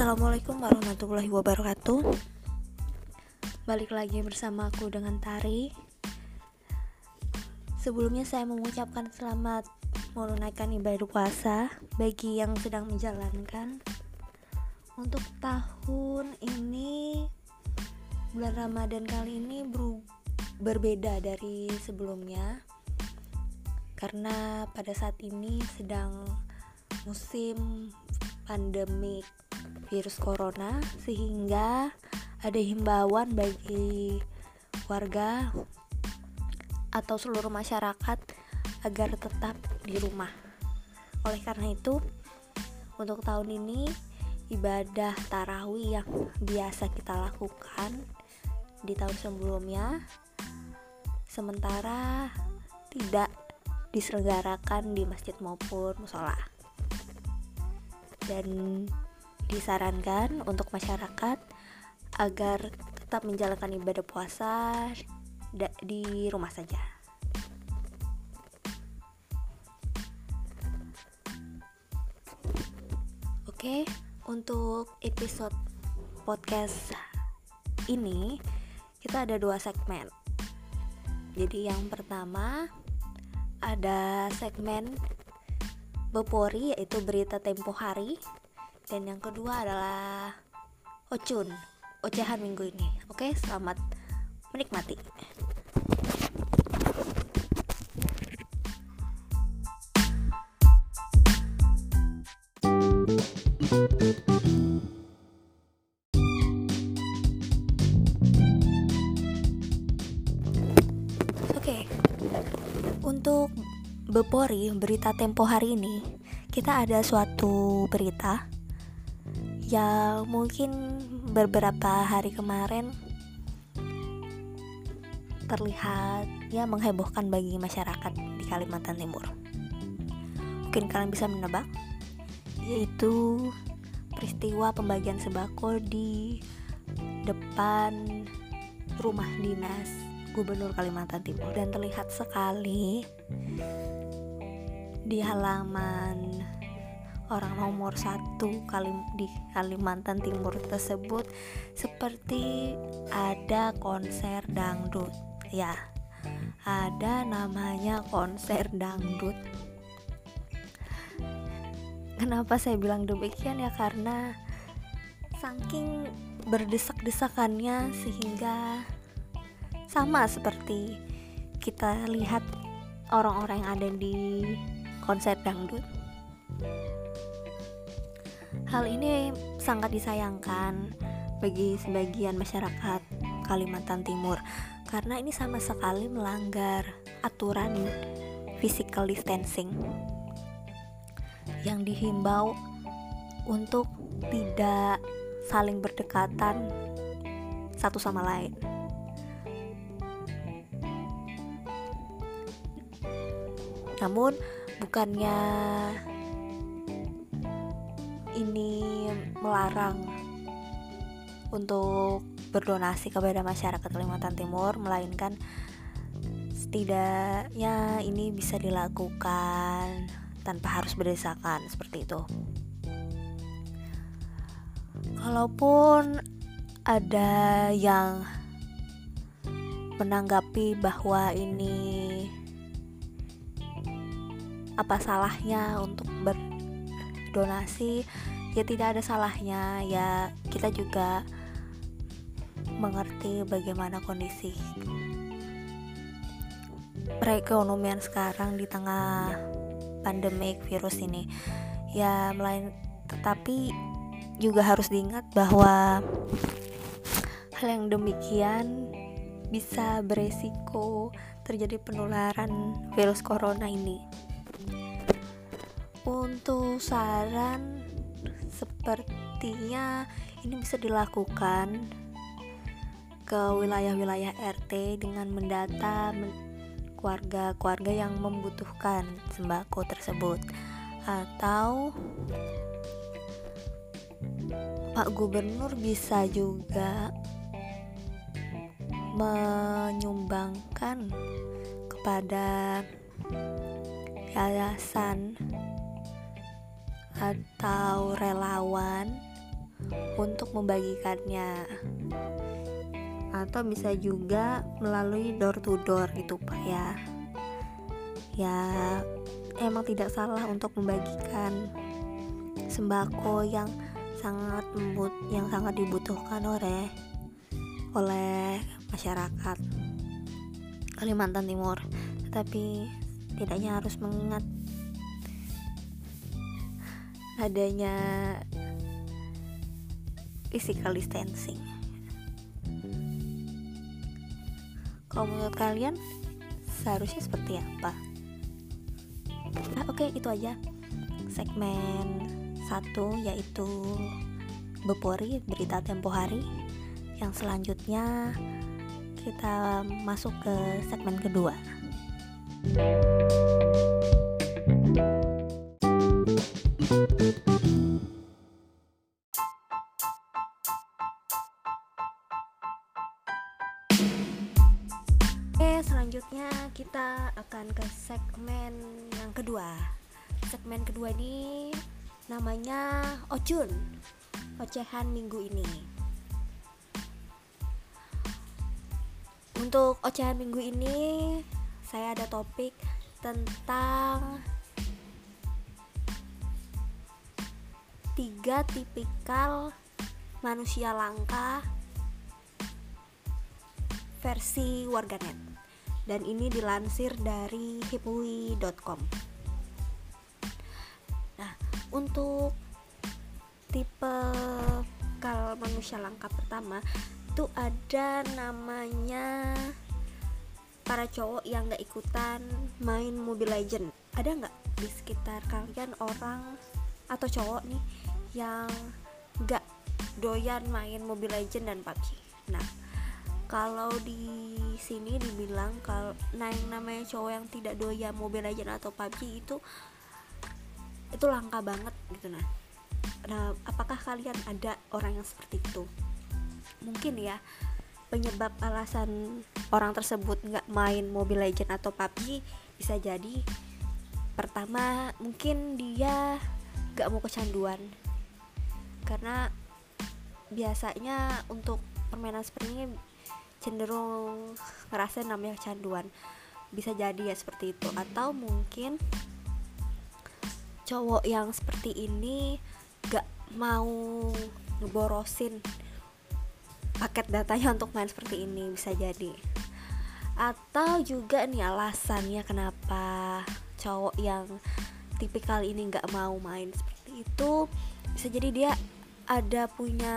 Assalamualaikum warahmatullahi wabarakatuh. Balik lagi bersama aku dengan Tari. Sebelumnya saya mengucapkan selamat menunaikan ibadah puasa Bagi yang sedang menjalankan. Untuk tahun ini Bulan Ramadan kali ini berbeda dari sebelumnya. Karena pada saat ini sedang musim pandemik virus corona sehingga ada himbauan bagi warga atau seluruh masyarakat agar tetap di rumah. Oleh karena itu, untuk tahun ini ibadah tarawih yang biasa kita lakukan di tahun sebelumnya sementara tidak diselenggarakan di masjid maupun musola. Dan disarankan untuk masyarakat agar tetap menjalankan ibadah puasa di rumah saja. Oke, untuk episode podcast ini kita ada dua segmen. Jadi yang pertama ada segmen Bepori yaitu berita tempo hari dan yang kedua adalah Ocun ocehan minggu ini. Oke selamat menikmati. Oke, untuk Bepori berita Tempo hari ini, kita ada suatu berita yang mungkin beberapa hari kemarin terlihat ya menghebohkan bagi masyarakat di Kalimantan Timur. Mungkin kalian bisa menebak yaitu peristiwa pembagian sembako di depan rumah dinas Gubernur Kalimantan Timur dan terlihat sekali di halaman orang nomor satu Kalim di Kalimantan Timur tersebut seperti ada konser dangdut. Ya ada namanya konser dangdut. Kenapa saya bilang demikian? Ya karena saking berdesak-desakannya sehingga sama seperti kita lihat orang-orang yang ada di konser dangdut Hal ini sangat disayangkan bagi sebagian masyarakat Kalimantan Timur karena ini sama sekali melanggar aturan physical distancing yang dihimbau untuk tidak saling berdekatan satu sama lain. Namun bukannya ini melarang untuk berdonasi kepada masyarakat Kalimantan Timur melainkan setidaknya ini bisa dilakukan tanpa harus berdesakan seperti itu. Kalaupun ada yang menanggapi bahwa ini apa salahnya untuk ber donasi ya tidak ada salahnya. Ya kita juga mengerti bagaimana kondisi perekonomian sekarang di tengah pandemik virus ini. Ya melain tetapi juga harus diingat bahwa hal yang demikian bisa beresiko terjadi penularan virus corona ini untuk saran sepertinya ini bisa dilakukan ke wilayah-wilayah RT dengan mendata keluarga-keluarga yang membutuhkan sembako tersebut. Atau Pak Gubernur bisa juga menyumbangkan kepada yayasan atau relawan untuk membagikannya. Atau bisa juga melalui door to door gitu pak ya. Ya emang tidak salah untuk membagikan sembako yang sangat membut yang sangat dibutuhkan oleh oleh masyarakat Kalimantan Timur. Tetapi tidaknya harus mengingat adanya physical distancing. Kalau menurut kalian seharusnya seperti apa? Nah, oke okay, itu aja. Segmen satu yaitu Bepori berita tempo hari. Yang selanjutnya kita masuk ke segmen kedua. Oke, Segmen kedua ini namanya Ocun, ocehan minggu ini. Untuk ocehan minggu ini, saya ada topik tentang tiga tipikal manusia langka versi warganet dan ini dilansir dari hipui.com untuk tipe kal manusia langka pertama itu ada namanya para cowok yang gak ikutan main Mobile Legend. Ada nggak di sekitar kalian orang atau cowok nih yang gak doyan main Mobile Legend dan PUBG nah kalau di sini dibilang kalau nah yang namanya cowok yang tidak doyan Mobile Legend atau PUBG itu itu langka banget gitu nah. Nah apakah kalian ada orang yang seperti itu? Mungkin ya penyebab alasan orang tersebut nggak main Mobile Legend atau PUBG bisa jadi pertama mungkin dia nggak mau kecanduan. Karena biasanya untuk permainan seperti ini cenderung ngerasa namanya kecanduan. Bisa jadi ya seperti itu. Atau mungkin cowok yang seperti ini gak mau ngeborosin paket datanya untuk main seperti ini bisa jadi. Atau juga nih alasannya kenapa cowok yang tipikal ini nggak mau main seperti itu bisa jadi dia ada punya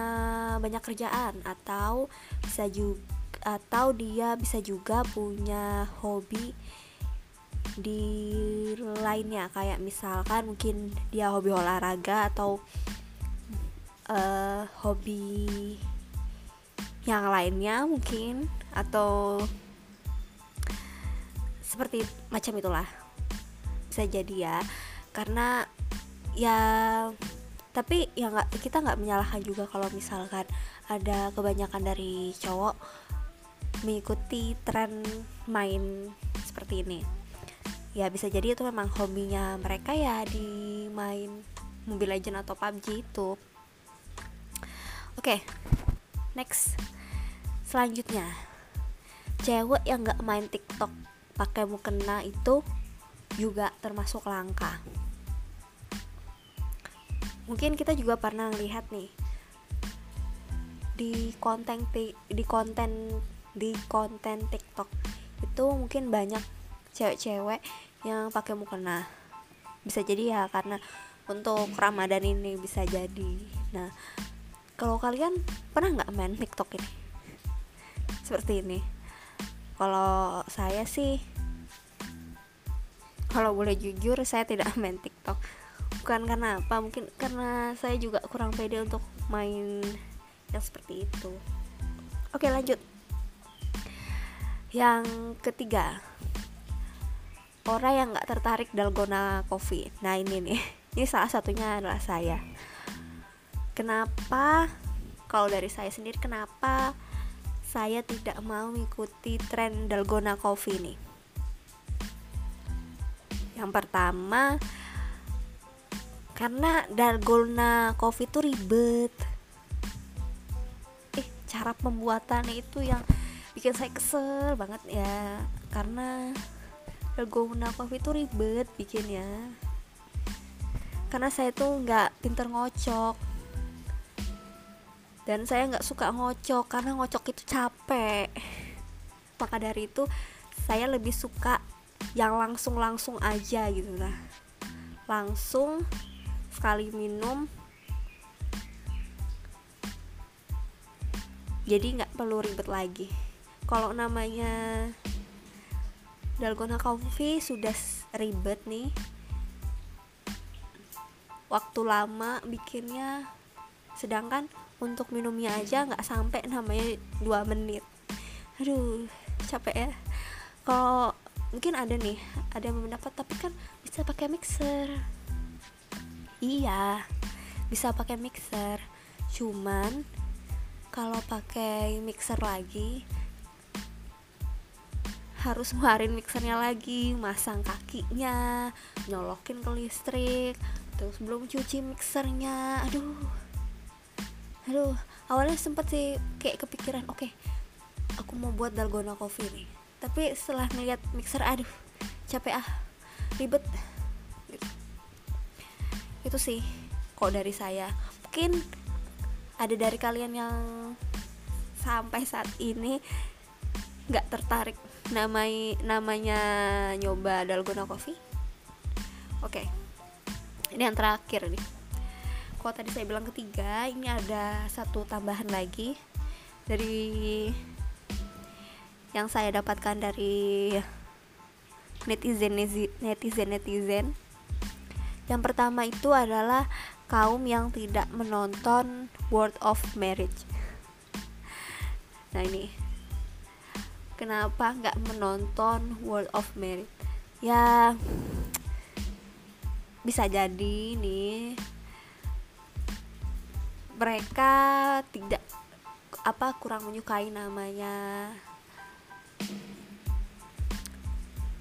banyak kerjaan atau bisa juga atau dia bisa juga punya hobi di lainnya kayak misalkan mungkin dia hobi olahraga atau uh, hobi yang lainnya mungkin atau seperti macam itulah. Bisa jadi ya karena ya tapi ya nggak kita nggak menyalahkan juga kalau misalkan ada kebanyakan dari cowok mengikuti tren main seperti ini ya bisa jadi itu memang hobinya mereka ya di main Mobile Legend atau PUBG itu. Oke okay, next. Selanjutnya cewek yang nggak main TikTok pakai mukena itu juga termasuk langka. Mungkin kita juga pernah lihat nih di konten di konten di konten TikTok itu mungkin banyak cewek-cewek yang pakai mukena. Bisa jadi ya karena untuk Ramadan ini bisa jadi. Nah kalau kalian pernah nggak main TikTok ini? Seperti ini. Kalau saya sih kalau boleh jujur saya tidak main TikTok. Bukan karena apa mungkin karena saya juga kurang pede untuk main yang seperti itu. Oke lanjut. Yang ketiga orang yang nggak tertarik dalgona coffee nah ini nih. Ini salah satunya adalah saya. Kenapa kalau dari saya sendiri kenapa saya tidak mau mengikuti tren dalgona coffee nih? Yang pertama karena dalgona coffee itu ribet. Cara pembuatannya itu yang bikin saya kesel banget ya. Karena dalgona coffee itu ribet bikinnya karena saya tuh nggak pinter ngocok. Dan saya nggak suka ngocok karena ngocok itu capek. Maka dari itu saya lebih suka yang langsung-langsung aja gitu lah. Langsung sekali minum. Jadi nggak perlu ribet lagi. Kalau namanya dalgona coffee sudah ribet nih. Waktu lama bikinnya sedangkan untuk minumnya aja nggak sampai namanya dua menit. Aduh capek ya. Kalau mungkin ada nih ada yang mendapat tapi kan bisa pakai mixer. Iya bisa pakai mixer. Cuman kalau pakai mixer lagi harus ngeluarin mixernya lagi masang kakinya nyolokin ke listrik terus belum cuci mixernya. Aduh. Aduh awalnya sempet sih kayak kepikiran oke okay, aku mau buat dalgona coffee nih. Tapi setelah ngeliat mixer aduh capek ah ribet. Gitu. itu sih kok dari saya. Mungkin ada dari kalian yang sampai saat ini nggak tertarik. Namai namanya nyoba dalgona coffee. Oke. Okay. ini yang terakhir nih. Kalau tadi saya bilang ketiga ini ada satu tambahan lagi. Dari yang saya dapatkan dari netizen netizen netizen. Yang pertama itu adalah kaum yang tidak menonton World of Marriage. Nah ini kenapa nggak menonton World of Merit? Ya bisa jadi nih. Mereka tidak apa kurang menyukai namanya.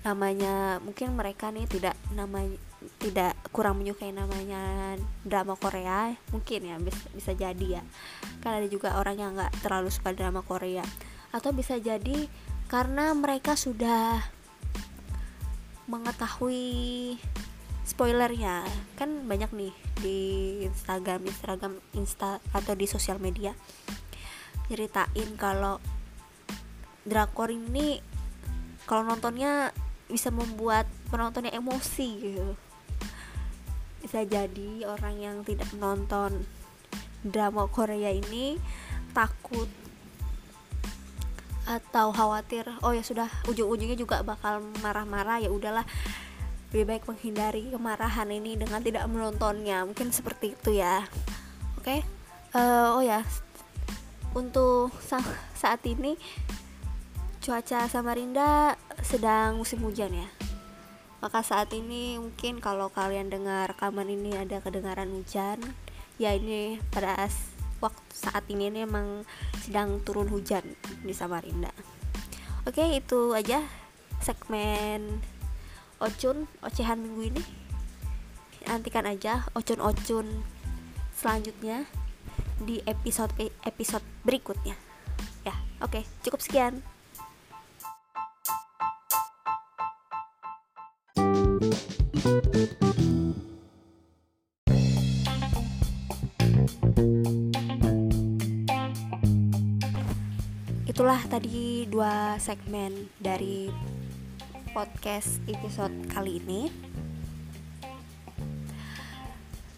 Namanya mungkin mereka nih tidak namanya tidak kurang menyukai namanya drama Korea. Mungkin ya bisa, bisa jadi ya. Karena ada juga orang yang nggak terlalu suka drama Korea. Atau bisa jadi karena mereka sudah mengetahui spoilernya. Kan banyak nih di Instagram Instagram Insta atau di sosial media ceritain kalau drakor ini kalau nontonnya bisa membuat penontonnya emosi gitu. Bisa jadi orang yang tidak menonton drama Korea ini takut atau khawatir oh ya sudah ujung-ujungnya juga bakal marah-marah ya udahlah. Lebih baik menghindari kemarahan ini dengan tidak menontonnya. Mungkin seperti itu ya. Oke? Okay? uh, eh, oh ya untuk sa saat ini cuaca Samarinda sedang musim hujan ya. Maka saat ini mungkin kalau kalian dengar rekaman ini ada kedengaran hujan ya ini pada waktu saat ini ini emang sedang turun hujan di Samarinda. Oke itu aja segmen ocun ocehan minggu ini. Nantikan aja ocun-ocun selanjutnya di episode episode berikutnya. Ya oke cukup sekian itulah tadi dua segmen dari podcast episode kali ini.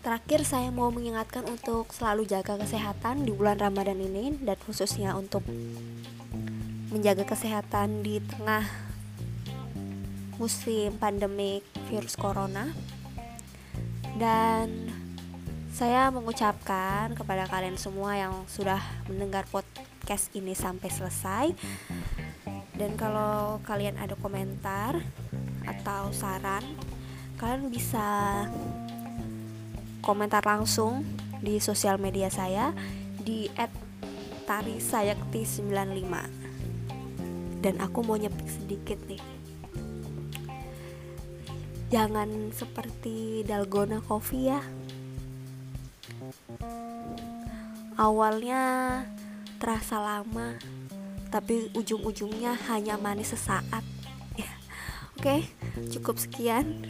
Terakhir saya mau mengingatkan untuk selalu jaga kesehatan di bulan Ramadan ini dan khususnya untuk menjaga kesehatan di tengah musim pandemik virus corona. Dan saya mengucapkan kepada kalian semua yang sudah mendengar podcast podcast ini sampai selesai. Dan kalau kalian ada komentar atau saran, kalian bisa komentar langsung di sosial media saya di @tarisayakti95. Dan aku mau nyepik sedikit nih. Jangan seperti dalgona coffee ya. Awalnya terasa lama tapi ujung-ujungnya hanya manis sesaat. Ya oke cukup sekian.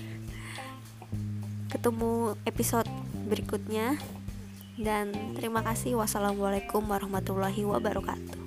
Ketemu episode berikutnya dan terima kasih. Wassalamualaikum warahmatullahi wabarakatuh